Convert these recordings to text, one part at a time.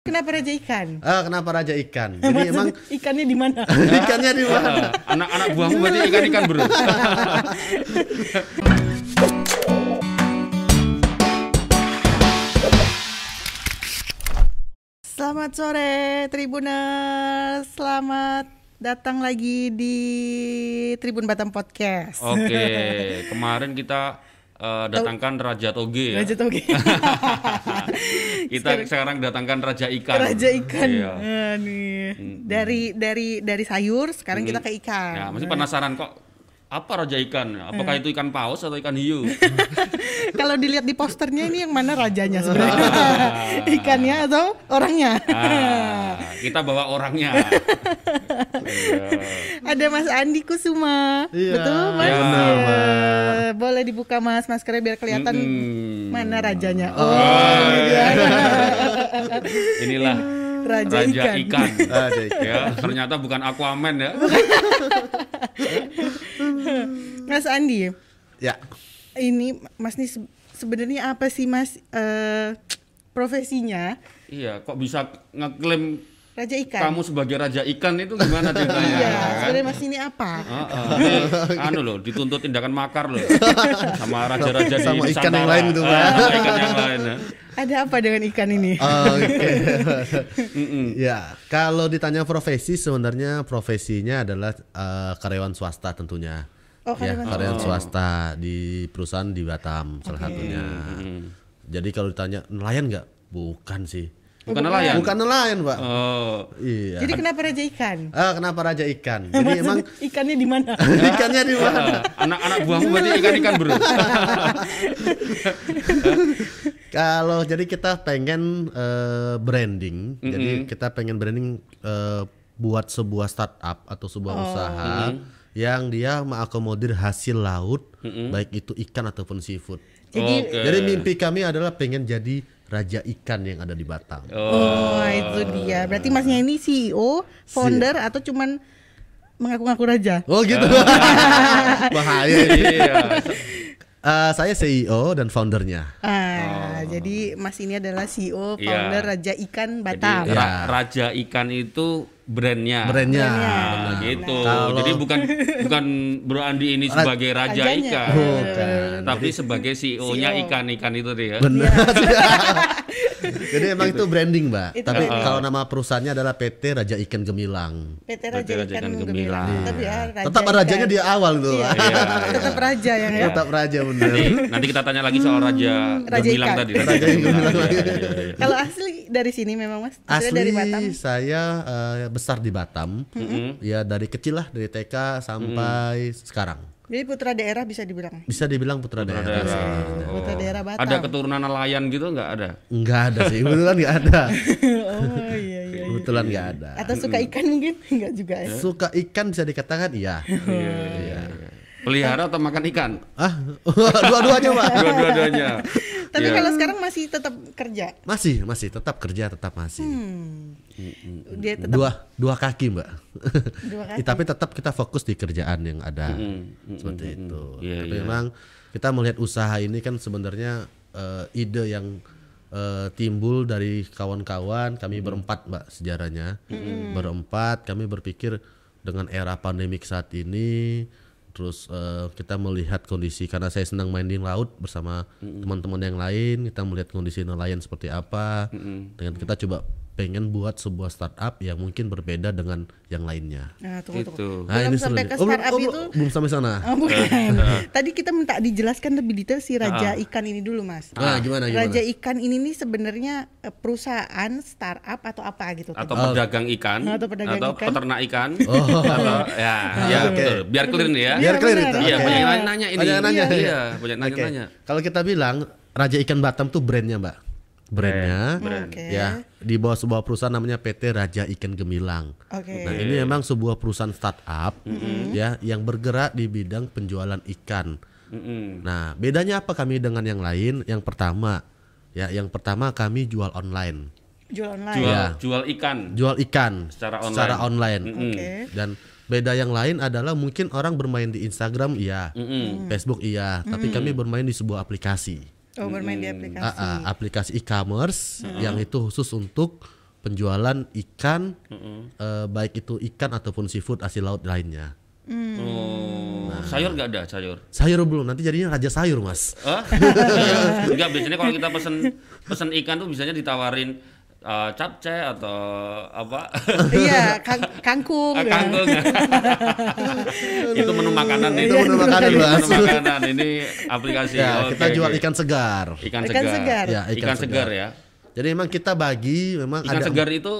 Kenapa raja ikan? Ah, kenapa raja ikan? Jadi emang ikannya di mana? ikannya di mana? Ah, Anak-anak buahmu berarti ikan-ikan bro. Selamat sore Tribuners. Selamat datang lagi di Tribun Batam Podcast. Oke, kemarin kita eh, datangkan Raja Toge ya. Raja Toge. Kita sekarang datangkan Raja Ikan. Raja ikan. Iya. Nah, nih. Dari dari dari sayur sekarang kita ke ikan. Ya, masih penasaran kok apa Raja Ikan? Apakah itu ikan paus atau ikan hiu? Kalau dilihat di posternya ini yang mana rajanya sebenarnya? Ikannya atau orangnya? Ah, kita bawa orangnya. Iya. Ada Mas Andi Kusuma. Iya. Betul, Mas? Iya, Iya. Mas. Boleh dibuka Mas maskernya biar kelihatan Mm-mm. mana rajanya. Oh, Oh, gitu ya. Inilah Raja, Raja ikan. Ikan. Raja ikan. Ya, ternyata bukan Aquaman ya. Mas Andi, Ya. ini Mas nih se- sebenarnya apa sih Mas eh, profesinya Iya, kok bisa ngeklaim Raja ikan? kamu sebagai Raja Ikan itu gimana ceritanya? Iya, kan? sebenarnya Mas ini apa? Heeh. anu loh, dituntut tindakan makar loh. Sama raja-raja di Sama ikan yang lain Pak. sama ikan yang lain ya. Ada apa dengan ikan ini? Oh, Oke. ya, kalau ditanya profesi sebenarnya profesinya adalah eh, karyawan swasta tentunya. Oh, ya, karyawan karyawan swasta di perusahaan di Batam salah satunya. Jadi kalau ditanya nelayan nggak? Bukan sih. Bukan nelayan. Bukan nelayan, Pak. Oh. Iya. Jadi kenapa Raja ikan? Ah, kenapa raja ikan? Jadi emang Ikannya di mana? ikannya di mana? Ah, Anak-anak buahmu berarti ikan-ikan bro. Kalau jadi kita pengen eh, branding, jadi kita pengen branding eh, buat sebuah startup atau sebuah usaha yang dia mengakomodir hasil laut, baik itu ikan ataupun seafood. Jadi Oke. Jadi mimpi kami adalah pengen jadi raja ikan yang ada di Batam. Oh, itu dia. Berarti Masnya ini CEO, founder atau cuman mengaku-ngaku raja? Oh gitu, bahaya ini. Iya. Eh, saya CEO dan foundernya. Ah, jadi Mas ini adalah CEO, Iya. founder Raja Ikan Jadi Batam. Ya. ra- Raja Ikan itu brandnya. Brandnya. Nah, gitu. Kalau- Jadi bukan bukan Bro Andi ini sebagai raja Rajanya. ikan. Bukan. Tapi sebagai CEO-nya CEO. ikan-ikan itu dia. Benar. Jadi emang itu branding, Mbak. Itu Tapi branding. kalau nama perusahaannya adalah PT Raja Ikan Gemilang. PT PT Raja, Raja Ikan Ikan Gemilang. Gemilang. Tetap ya, Raja Tetap Ikan. rajanya di awal tuh. Iya. Pak. Tetap raja yang ya. Tetap raja bener. Nanti, nanti kita tanya lagi soal Raja, Raja Gemilang ikan. tadi. Raja Gemilang. Iya, iya, iya. Kalau asli dari sini memang Mas? Asli Asli dari Batam. saya eh, besar di Batam. Ya dari kecil lah dari TK sampai sekarang. Jadi putra daerah bisa dibilang. Bisa dibilang putra, daerah. Daerah. Putra daerah Batam. Ada keturunan nelayan gitu nggak ada? Enggak ada sih, kebetulan enggak ada. oh iya iya. Kebetulan enggak ada. Atau suka ikan mungkin? Enggak juga ya. Suka ikan bisa dikatakan iya. Iya. Pelihara atau makan ikan? Ah, dua-duanya, Pak. Dua-duanya. Tapi Iya. kalau sekarang masih tetap kerja. Masih, masih tetap kerja, tetap masih. Hmm. Dia tetap dua dua kaki mbak. Dua kaki. Tapi tetap kita fokus di kerjaan yang ada. Seperti itu. Iya, tapi iya. memang kita melihat usaha ini kan sebenarnya eh, ide yang eh, timbul dari kawan-kawan. Kami berempat mbak sejarahnya. Berempat kami berpikir dengan era pandemik saat ini terus eh, kita melihat kondisi karena saya senang main di laut bersama teman-teman yang lain kita melihat kondisi nelayan seperti apa. Dengan kita coba pengen buat sebuah startup yang mungkin berbeda dengan yang lainnya. Nah, tunggu tunggu. Itu. Belum sampai serunya. ke Oh, startup oh, belum- itu. belum sampai sana. Oh, bukan. Tadi kita minta dijelaskan lebih detail si Raja Ikan ini dulu, Mas. Nah, gimana gimana? Raja Ikan ini nih sebenarnya eh, perusahaan startup atau apa gitu? Atau pedagang ikan, Atau pedagang ikan. peternak ikan, Oh. atau ya, ya Oke. betul. Biar clear nih ya. Biar clear itu. Iya, banyak yang nanya ini. Banyak nanya. Iya, banyak Oke. nanya-nanya. Kalau kita bilang Raja Ikan Batam tuh brandnya, Mbak. Brandnya, Oke. ya di bawah sebuah perusahaan namanya PT Raja Ikan Gemilang. Oke. Nah ini memang sebuah perusahaan startup, ya yang bergerak di bidang penjualan ikan. Mm-mm. Nah bedanya apa kami dengan yang lain? Yang pertama, ya yang pertama kami jual online, Jual online. Jual Iya. jual ikan. jual ikan Secara secara online. Oke. Dan beda yang lain adalah mungkin orang bermain di Instagram iya, Facebook iya, tapi kami bermain di sebuah aplikasi. Oh, bermain di aplikasi. Ah, ah, aplikasi e-commerce yang itu khusus untuk penjualan ikan eh, baik itu ikan ataupun seafood hasil laut lainnya. Oh, sayur nggak ada sayur. Sayur belum, nanti jadinya raja sayur mas. Hah? Enggak, biasanya kalau kita pesen pesen ikan tuh biasanya ditawarin eh, capcay atau apa? iya, kang- kangkung. Ah, ya. kangkung. itu menu makanan Itu menu makanan, Itu menu makanan. Ini aplikasi. Ya, Oke, kita jual ikan segar. ikan Ikan segar. segar. Ya, Ikan, segar ya. Jadi memang kita bagi, memang Ikan ada segar itu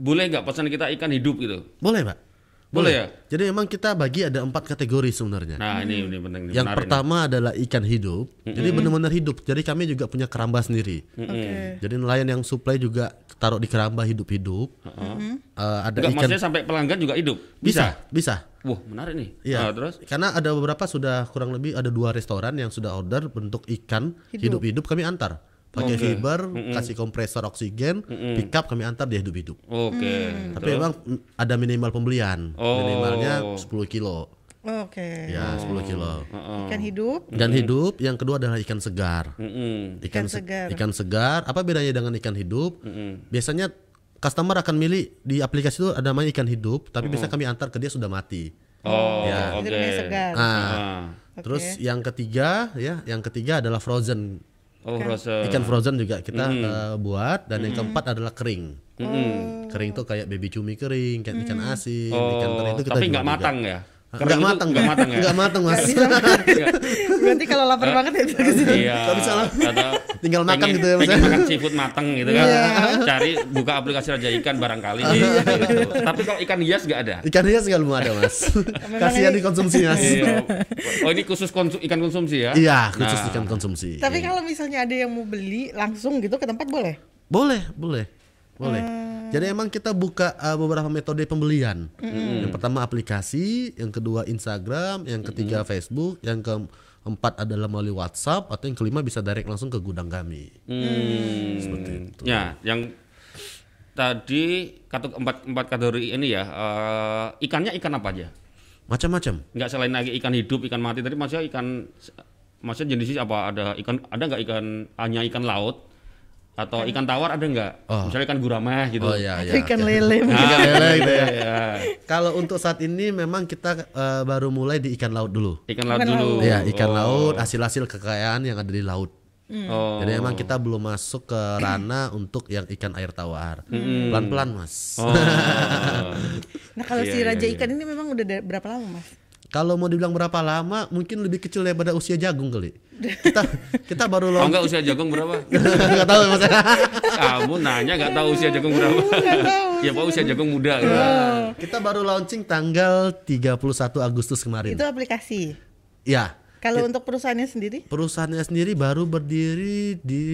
boleh nggak pesan kita ikan hidup gitu? boleh pak. Boleh ya? Jadi memang kita bagi ada empat kategori sebenarnya. Nah, ini ini penting nih, Yang pertama adalah ikan hidup. Jadi benar-benar hidup. Jadi kami juga punya keramba sendiri. Oke. Jadi nelayan yang supply juga taruh di keramba hidup-hidup. Eh, ada Enggak, ikan maksudnya sampai pelanggan juga hidup. bisa, bisa. Wah, menarik nih. Iya. Nah, terus? Karena ada beberapa sudah kurang lebih ada dua restoran yang sudah order bentuk ikan Hidup. hidup-hidup kami antar. Pakai Oke. fiber, kasih kompresor oksigen, pick up kami antar dia hidup-hidup. Oke. Tapi memang mm, ada minimal pembelian. Oh. Minimalnya 10 kilo. Oke. Ya, 10 kilo. Ikan hidup. Dan hidup yang kedua adalah ikan segar. Mm-mm. Ikan se- segar. Ikan segar. Apa bedanya dengan ikan hidup? Biasanya customer akan milih di aplikasi itu ada namanya ikan hidup, tapi bisa kami antar ke dia sudah mati. Oh, Ya. Itu namanya segar. Ah. Ah. Terus yang ketiga ya, yang ketiga adalah frozen. Oh, frozen. Ikan frozen juga kita eh, buat dan yang keempat adalah kering. Kering tuh kayak baby cumi kering, kayak ikan asin, ikan Oh, teri itu kita tapi nggak juga. matang ya? Nggak Kering itu matang, nggak matang ya? Nggak matang mas. Berarti kalau lapar banget ya bisa ke sini. Iya. Atau Tinggal makan pengen- gitu ya, Mas. pengen makan seafood mateng gitu kan. Iya. Cari buka aplikasi Raja Ikan barangkali gitu. iya. Tapi kalau ikan hias nggak ada. Ikan hias nggak belum ada mas. Kasihan dikonsumsi mas. Iya. Oh ini khusus konsu- ikan konsumsi ya? Iya, khusus Nah. ikan konsumsi. Tapi kalau misalnya ada yang mau beli langsung gitu ke tempat boleh? Boleh, boleh, boleh. Jadi emang kita buka uh, beberapa metode pembelian. Yang pertama aplikasi, yang kedua Instagram, yang ketiga Facebook, yang keempat adalah melalui WhatsApp, atau yang kelima bisa direct langsung ke gudang kami. Hmm. Seperti itu. Ya, yang tadi kata empat empat kategori ini ya eh, ikannya ikan apa aja? Macam-macam. Nggak selain lagi ikan hidup, ikan mati tadi maksudnya ikan maksudnya jenisnya apa? Ada ikan ada nggak ikan hanya ikan laut atau ikan tawar ada nggak? Oh. Misalnya ikan gurame gitu. Oh iya, iya. Ikan lele. Nah, Ikan lele gitu ya. iya. Kalau untuk saat ini memang kita uh, baru mulai di ikan laut dulu. Ikan laut Ikan dulu. Iya, ikan Oh. laut, hasil-hasil kekayaan yang ada di laut. Oh. Jadi emang kita belum masuk ke ranah untuk yang ikan air tawar. Pelan-pelan, Mas. Oh. Nah kalau Iya, si iya, raja iya. ikan ini memang udah da- berapa lama mas? Kalau mau dibilang berapa lama, mungkin lebih kecil daripada usia jagung kali. Kita kita baru Oh launch. enggak usia jagung berapa? Enggak tahu Mas. Kamu nanya nggak tahu usia jagung berapa? ya Pak usia jagung muda gitu. kita baru launching tanggal 31 Agustus kemarin. Itu aplikasi. Ya. Kalau untuk perusahaannya sendiri? Perusahaannya sendiri baru berdiri di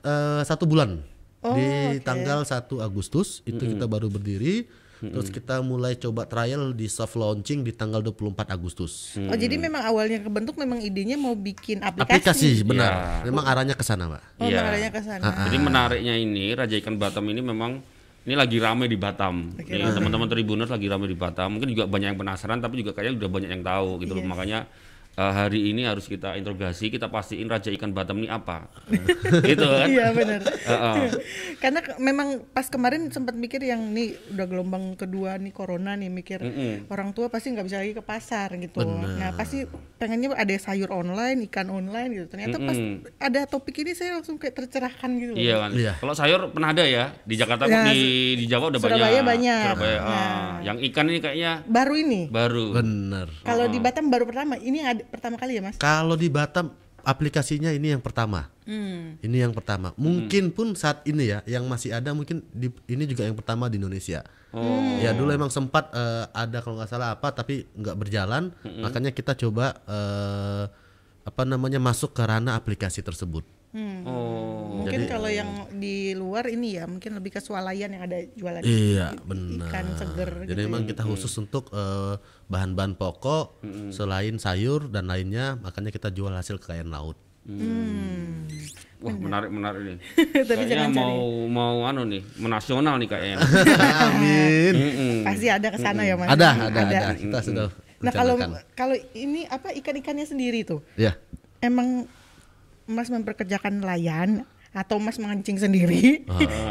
eh, satu bulan. Oh, di oke. tanggal 1 Agustus itu kita baru berdiri. Terus kita mulai coba trial di soft launching di tanggal 24 Agustus. Oh jadi memang awalnya kebentuk memang idenya mau bikin aplikasi. Aplikasi Ya. benar. Memang arahnya ke sana, Pak. Oh Iya. makanya ke sana. Jadi menariknya ini Raja Ikan Batam ini memang ini lagi rame di Batam. Nih, teman-teman Tribuners lagi rame di Batam. Mungkin juga banyak yang penasaran tapi juga kayaknya udah banyak yang tahu gitu loh. Makanya eh, hari ini harus kita interogasi, kita pastiin Raja Ikan Batam ini apa. gitu kan? Iya benar. Heeh. Karena ke- memang pas kemarin sempat mikir yang nih udah gelombang kedua nih corona nih mikir orang tua pasti nggak bisa lagi ke pasar gitu. Nah pasti pengennya ada sayur online, ikan online gitu. Ternyata pas ada topik ini saya langsung kayak tercerahkan gitu. Iya kan. Iya. Kalau sayur pernah ada ya di Jakarta Nah, di di Jawa udah Surabaya banyak. banyak. Surabaya. Nah. ah. Yang ikan ini kayaknya Baru ini. baru. Bener. Kalau di Batam baru pertama. Ini ada pertama kali ya mas? Kalau di Batam aplikasinya ini yang pertama. Hmm. Ini yang pertama. Mungkin pun saat ini ya yang masih ada mungkin di, ini juga yang pertama di Indonesia. Ya dulu emang sempat eh, ada kalau nggak salah apa tapi nggak berjalan. Makanya kita coba eh, apa namanya masuk ke ranah aplikasi tersebut. Oh. Mungkin kalau yang di luar ini ya mungkin lebih ke swalayan yang ada jualan Iya benar. ikan seger Jadi gitu. memang kita khusus untuk eh, bahan-bahan pokok selain sayur dan lainnya makanya kita jual hasil kekayaan laut. Wah, menarik menarik ini. Tapi kayaknya jangan mau mau anu nih, menasional nih kayaknya. Amin. Mm-mm. Pasti ada ke sana ya mas. Ada, ada, ada. Kita sudah Nah kalau kalau ini apa ikan-ikannya sendiri tuh Ya. emang mas memperkerjakan nelayan atau Mas mancing sendiri.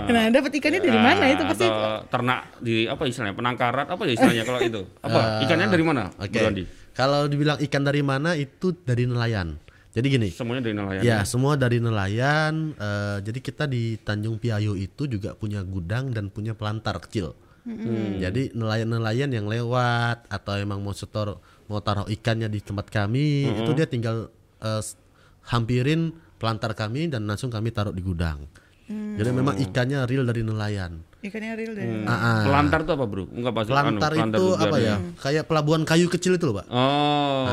nah, dapat ikannya dari mana itu pasti atau ternak di apa istilahnya penangkaran apa ya istilahnya kalau itu apa ikannya dari mana Oke. Andi? Kalau dibilang ikan dari mana itu dari nelayan. Jadi gini. semuanya dari nelayan Ya, semua dari nelayan. eh, jadi kita di Tanjung Piayu itu juga punya gudang dan punya pelantar kecil. Jadi nelayan-nelayan yang lewat atau emang mau setor mau taruh ikannya di tempat kami, itu dia tinggal s- hampirin pelantar kami dan langsung kami taruh di gudang. Jadi memang ikannya real dari nelayan. ikannya real dari. Ah, ah. pelantar tuh apa bro enggak pasti Pelantar anu, itu juga apa ya? Kayak pelabuhan kayu kecil itu loh, Pak. oh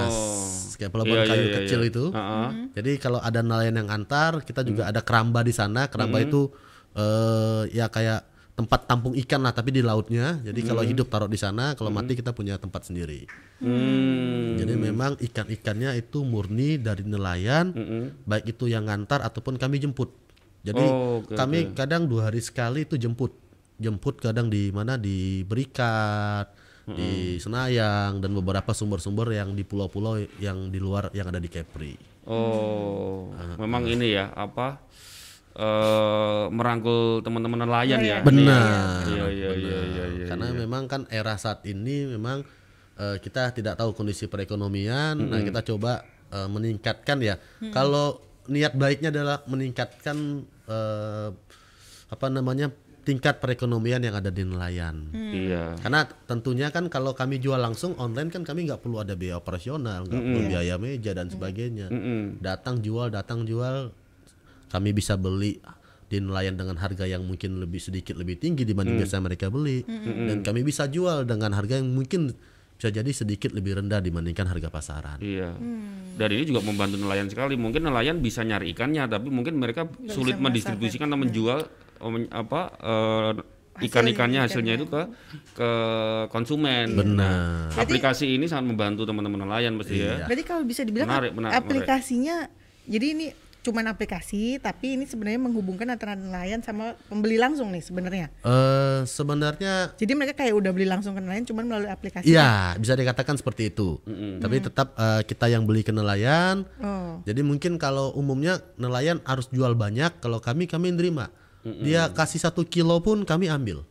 Kayak pelabuhan Iya, kayu iya, iya, kecil iya. itu. Ah, ah. Jadi kalau ada nelayan yang antar, kita juga ada keramba di sana. Keramba itu eh ya kayak tempat tampung ikan lah, tapi di lautnya. Jadi kalau hidup taruh di sana, kalau mati kita punya tempat sendiri. Hmm. Jadi memang ikan-ikannya itu murni dari nelayan, baik itu yang ngantar ataupun kami jemput. Jadi Oh, oke, kami kadang dua hari sekali itu jemput, jemput kadang di mana di Berikat, di Senayang dan beberapa sumber-sumber yang di pulau-pulau yang di luar yang ada di Kepri. Oh, memang ini ya apa eh merangkul teman-teman nelayan ya. Benar. Iya iya iya iya iya. Karena memang kan era saat ini memang eh, kita tidak tahu kondisi perekonomian. Nah, kita coba eh, meningkatkan ya. Kalau niat baiknya adalah meningkatkan eh, apa namanya tingkat perekonomian yang ada di nelayan. Iya. Karena tentunya kan kalau kami jual langsung online kan kami nggak perlu ada biaya operasional, nggak perlu biaya meja dan sebagainya. Datang jual, datang jual, kami bisa beli di nelayan dengan harga yang mungkin lebih sedikit lebih tinggi dibanding biasa mereka beli, dan kami bisa jual dengan harga yang mungkin bisa jadi sedikit lebih rendah dibandingkan harga pasaran. Iya. Dan ini juga membantu nelayan sekali. Mungkin nelayan bisa nyari ikannya, tapi mungkin mereka sulit mendistribusikan atau menjual oh, men- apa eh, ikan-ikannya hasilnya itu ke ke konsumen. Nah, aplikasi ini sangat membantu teman-teman nelayan pasti ya. Berarti kalau bisa dibilang Menarik, menarik, aplikasinya jadi ini cuman aplikasi tapi ini sebenarnya menghubungkan antara nelayan sama pembeli langsung nih sebenarnya. Eh sebenarnya Jadi mereka kayak udah beli langsung ke nelayan cuman melalui aplikasi. Iya, bisa dikatakan seperti itu. Tapi tetap eh, kita yang beli ke nelayan. Oh. Jadi mungkin kalau umumnya nelayan harus jual banyak, kalau kami kami nerima. Dia kasih satu kilo pun kami ambil.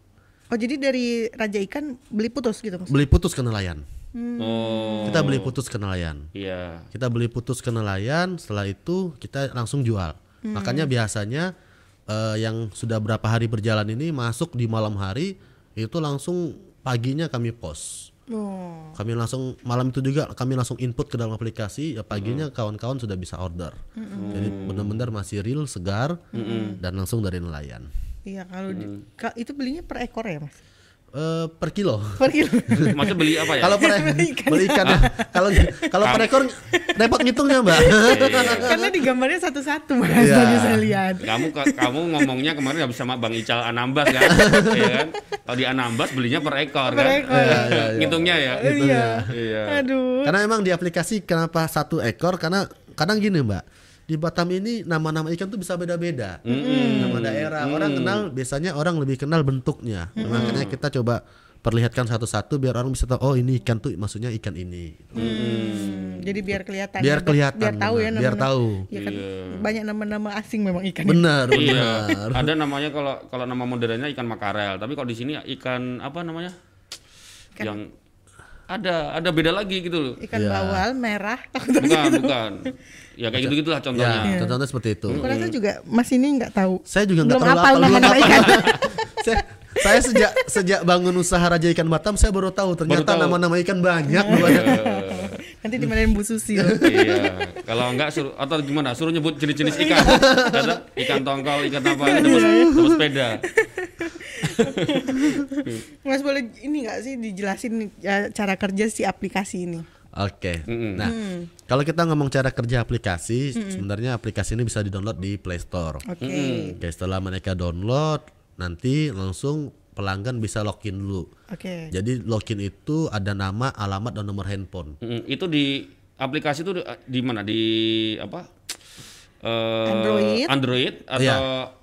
Oh jadi dari raja ikan beli putus gitu maksudnya? Beli putus ke nelayan. Oh. Kita beli putus ke nelayan. Iya. Kita beli putus ke nelayan, setelah itu kita langsung jual. Makanya biasanya eh, yang sudah berapa hari berjalan ini masuk di malam hari itu langsung paginya kami post. Oh. Kami langsung malam itu juga kami langsung input ke dalam aplikasi, ya paginya kawan-kawan sudah bisa order. Jadi benar-benar masih real, segar dan langsung dari nelayan. Iya kalau di- ka- itu belinya per ekor ya mas? Eh, per kilo. Per kilo. Maksudnya beli apa ya? Kalau per beli ikan kalau kalau per ekor repot ngitungnya, Mbak. Karena di gambarnya satu-satu mas Iya. tadi saya lihat. kamu ka- kamu ngomongnya kemarin habis sama Bang Ical Anambas kan? Iya kan? Kalau di Anambas belinya per ekor Per kan? ekor. Ngitungnya ya. Iya. Iya. Aduh. Karena emang di aplikasi kenapa satu ekor? Karena kadang gini mbak, di Batam ini nama-nama ikan tuh bisa beda-beda. Nama daerah orang kenal biasanya orang lebih kenal bentuknya. Makanya kita coba perlihatkan satu-satu biar orang bisa tahu oh ini ikan tuh maksudnya ikan ini. Hmm, jadi biar kelihatan. Biar kelihatan, Biar tahu ya benar. Biar tahu. Iya kan banyak nama-nama asing memang ikan. Benar, Iya. benar. Ada namanya kalau kalau nama modernnya ikan makarel, tapi kalau di sini ikan apa namanya? Yang ada ada beda lagi gitu loh. Ikan bawal merah. Bukan, bukan. Ya kayak gitu-gitulah contohnya. Ya, contohnya seperti itu. Aku rasa juga Mas ini nggak tahu. Saya juga nggak belum nama-nama hafal. ikan. saya, saya sejak sejak bangun usaha Raja Ikan Batam saya baru tahu ternyata tahu. nama-nama ikan banyak. banyak. Nanti dimarahin Bu Susi loh. iya. Kalau enggak suruh atau gimana? Suruh nyebut jenis-jenis ikan. Kata, ikan tongkol, ikan apa, tebus sepeda. Mas boleh ini nggak sih dijelasin ya, cara kerja si aplikasi ini? Oke. Nah, kalau kita ngomong cara kerja aplikasi, sebenarnya aplikasi ini bisa di-download di Play Store. Oke. Oke, setelah mereka download, nanti langsung pelanggan bisa login dulu. Oke. Jadi login itu ada nama, alamat dan nomor handphone. Mm, itu di aplikasi itu di, di mana? Di apa? Eh, Android. Android atau Iya.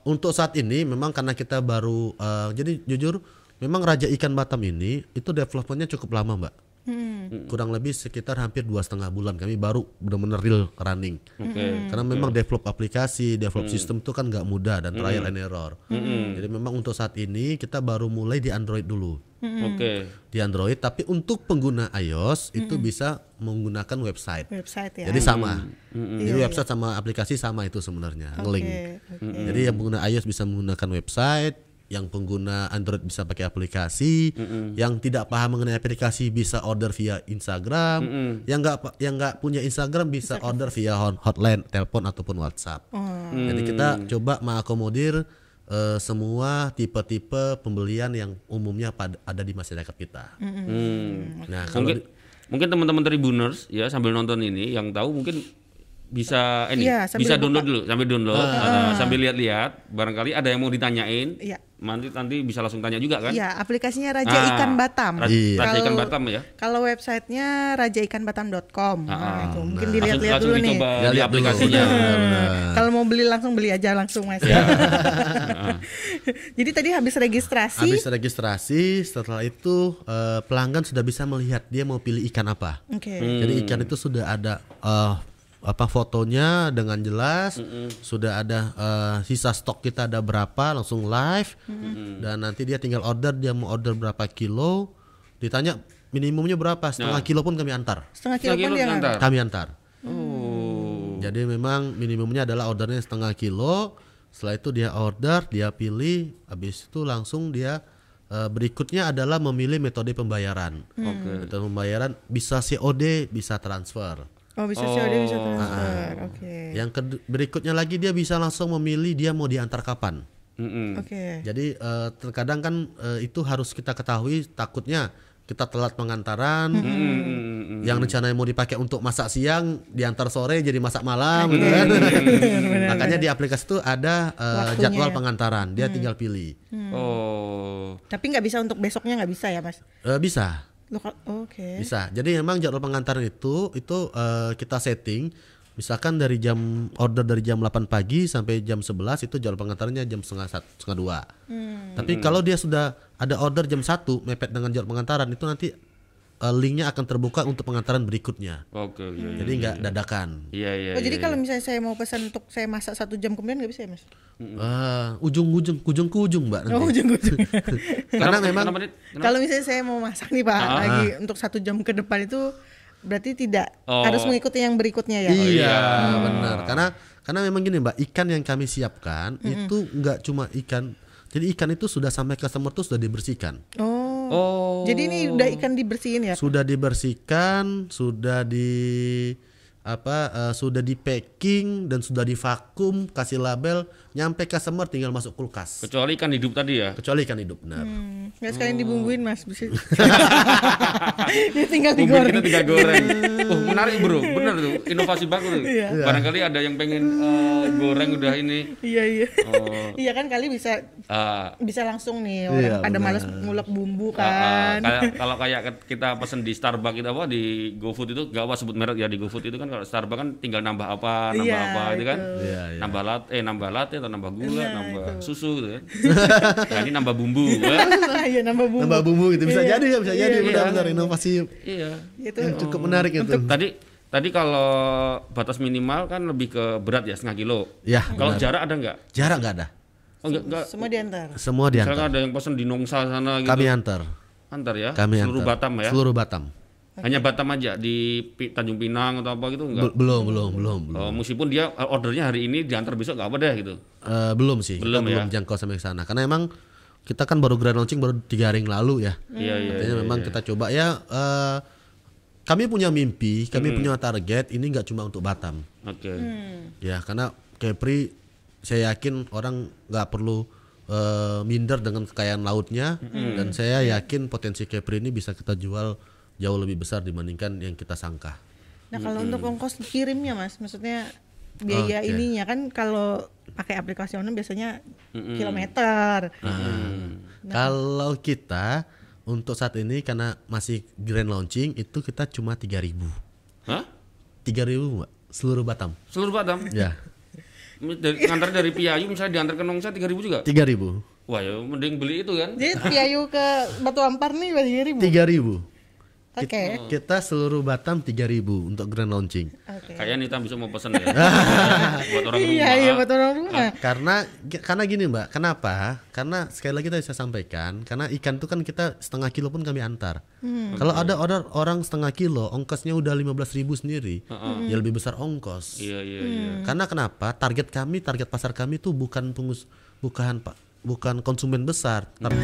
Untuk saat ini memang karena kita baru eh, jadi jujur memang Raja Ikan Batam ini itu developmentnya cukup lama, Mbak. Kurang lebih sekitar hampir dua setengah bulan kami baru benar-benar real running. Oke. Karena memang develop aplikasi, develop sistem itu kan nggak mudah dan trial and error. Jadi memang untuk saat ini kita baru mulai di Android dulu. Oke. Di Android, tapi untuk pengguna iOS itu bisa menggunakan website. Website ya. Jadi sama. Jadi website sama aplikasi sama itu sebenarnya, nge-link. oke. Jadi yang pengguna iOS bisa menggunakan website, yang pengguna Android bisa pakai aplikasi, yang tidak paham mengenai aplikasi bisa order via Instagram, yang nggak yang nggak punya Instagram bisa, order via hot- hotline, telepon ataupun WhatsApp. Jadi kita coba mengakomodir eh, semua tipe-tipe pembelian yang umumnya pad- ada di masyarakat kita. Hmm. Nah, kalau Mungkin mungkin teman-teman Tribuners ya sambil nonton ini yang tahu mungkin bisa ini Iya, sambil bisa buka. download dulu sambil download uh, sambil lihat-lihat barangkali ada yang mau ditanyain Iya. nanti nanti bisa langsung tanya juga kan Iya, aplikasinya Raja Ah, Ikan Batam. Ra- Iya. Raja Ikan Batam ya Kalau websitenya rajaikanbatam.com. Nah, Ah, itu mungkin nah. dilihat-lihat langsung, dulu langsung nih. Ya, di aplikasinya. Kalau mau beli langsung beli aja langsung Mas. Iya. Jadi tadi habis registrasi. habis registrasi, setelah itu eh, pelanggan sudah bisa melihat dia mau pilih ikan apa. Oke. Jadi ikan itu sudah ada eh, apa fotonya dengan jelas, sudah ada eh, sisa stok kita ada berapa, langsung live, dan nanti dia tinggal order dia mau order berapa kilo, ditanya minimumnya berapa, setengah kilo pun kami antar, Setengah kilo Setengah pun kilo dia diantar. nggak- kami antar. oh Jadi memang minimumnya adalah ordernya setengah kilo. Setelah itu dia order, dia pilih, habis itu langsung dia eh, berikutnya adalah memilih metode pembayaran. oke Metode pembayaran bisa COD, bisa transfer. Oh bisa COD bisa Oh. transfer. Oke. Yang kedu- berikutnya lagi dia bisa langsung memilih dia mau diantar kapan. Mm-mm. Oke. Jadi eh, terkadang kan eh, itu harus kita ketahui takutnya kita telat pengantaran. Mm-mm. Yang rencananya mau dipakai untuk masak siang diantar sore jadi masak malam gitu kan. Makanya di aplikasi itu ada Waktunya jadwal ya. pengantaran, dia tinggal pilih. oh Tapi nggak bisa untuk besoknya nggak bisa ya Mas? Eh, bisa. Lokal. Oke. Bisa. Jadi memang jadwal pengantaran itu itu eh, kita setting misalkan dari jam order dari jam 8 pagi sampai jam 11 itu jadwal pengantarannya jam setengah satu setengah dua. Tapi kalau dia sudah ada order jam 1 mepet dengan jadwal pengantaran itu nanti eh, linknya akan terbuka untuk pengantaran berikutnya. oke iya iya Jadi nggak dadakan. iya iya Oh, jadi iya, kalau iya. misalnya saya mau pesan untuk saya masak satu jam kemudian nggak bisa ya Mas? Eh, ujung-ujung ujung ke ujung mbak nanti. Oh ujung-ujung. Karena Kenapa- memang kenapa, Dit? Kenapa? Kalau misalnya saya mau masak nih Pak Ah. lagi untuk satu jam ke depan itu berarti tidak Oh. harus mengikuti yang berikutnya ya? Iya, benar. Karena karena memang gini Mbak, ikan yang kami siapkan itu nggak cuma ikan. Jadi ikan itu sudah sampai customer tuh sudah dibersihkan. Oh. oh Jadi ini udah ikan dibersihin ya? Sudah dibersihkan, sudah di apa eh, sudah di packing dan sudah divakum, kasih label, nyampe customer tinggal masuk kulkas. kecuali ikan hidup tadi ya Kecuali ikan hidup, benar. Hmm, nggak sekalian Oh. dibumbuin Mas bisa. ya tinggal digoreng. kita tinggal goreng. Oh, menarik bro, bener tuh, inovasi bagus tuh. Iya. Barangkali ada yang pengen eh, goreng udah ini. Iya iya. Oh, Iya kan kali bisa ah, bisa langsung nih orang Iya, pada benar. males ngulek bumbu ah, ah, kan. kayak kalau kayak kita pesen di Starbucks itu apa di GoFood itu gak apa sebut merek ya di GoFood itu kan kalau Starbucks kan tinggal nambah apa, nambah Iya, apa itu kan. itu. Iya, iya. Nambah latte, eh nambah latte atau nambah gula, Nah, nambah itu. susu gitu kan. nah, ini nambah bumbu. ya. Iya nambah bumbu. Nambah bumbu gitu bisa Iya. jadi ya, bisa jadi Iya, benar-benar inovasi iya. Itu yang cukup menarik itu. Tadi tadi kalau batas minimal kan lebih ke berat ya setengah kilo. Ya, Kalau benar. jarak ada nggak? Jarak nggak ada. Oh, enggak, enggak. semua diantar. Semua Misalkan diantar. ada yang pesen di Nongsa sana gitu. Kami antar. antar ya. Kami Seluruh antar. Batam ya. Seluruh Batam. Hanya Batam aja di Tanjung Pinang atau apa gitu enggak. Bel- belum, belum, belum, belum. Oh, meskipun dia eh, ordernya hari ini diantar besok enggak apa deh gitu. Eh, belum sih, Belum kita ya? belum jangkau sampai ke sana. Karena emang kita kan baru grand launching baru tiga hari yang lalu ya. Iya iya. Artinya memang kita coba ya. eh, kami punya mimpi, kami punya target. Ini nggak cuma untuk Batam, Oke. ya. Karena Kepri, saya yakin orang nggak perlu eh, minder dengan kekayaan lautnya. Dan saya yakin potensi Kepri ini bisa kita jual jauh lebih besar dibandingkan yang kita sangka. Nah kalau untuk ongkos kirimnya mas, maksudnya biaya Oke. ininya kan kalau pakai aplikasi online biasanya kilometer. Kalau kita untuk saat ini karena masih grand launching itu kita cuma 3000 Hah? 3000 Mbak, seluruh Batam. Seluruh Batam. Ya, Dari, ngantar dari Piayu misalnya diantar ke Nongsa 3000 juga. 3000. Wah, ya mending beli itu kan. Jadi Piayu ke Batu Ampar nih berapa ribu? 3000. Oke. Kita seluruh Batam 3000 untuk grand launching. Oke. Kayaknya Nita bisa mau pesen ya. buat orang rumah. Iya, iya buat orang rumah. Karena karena gini Mbak, kenapa? Karena sekali lagi tadi saya sampaikan, karena ikan itu kan kita setengah kilo pun kami antar. Kalau ada order orang setengah kilo, ongkosnya udah 15.000 sendiri, ya lebih besar ongkos. Iya, iya, iya. Karena kenapa? Target kami, target pasar kami itu bukan pengus, bukan pak, bukan konsumen besar, tapi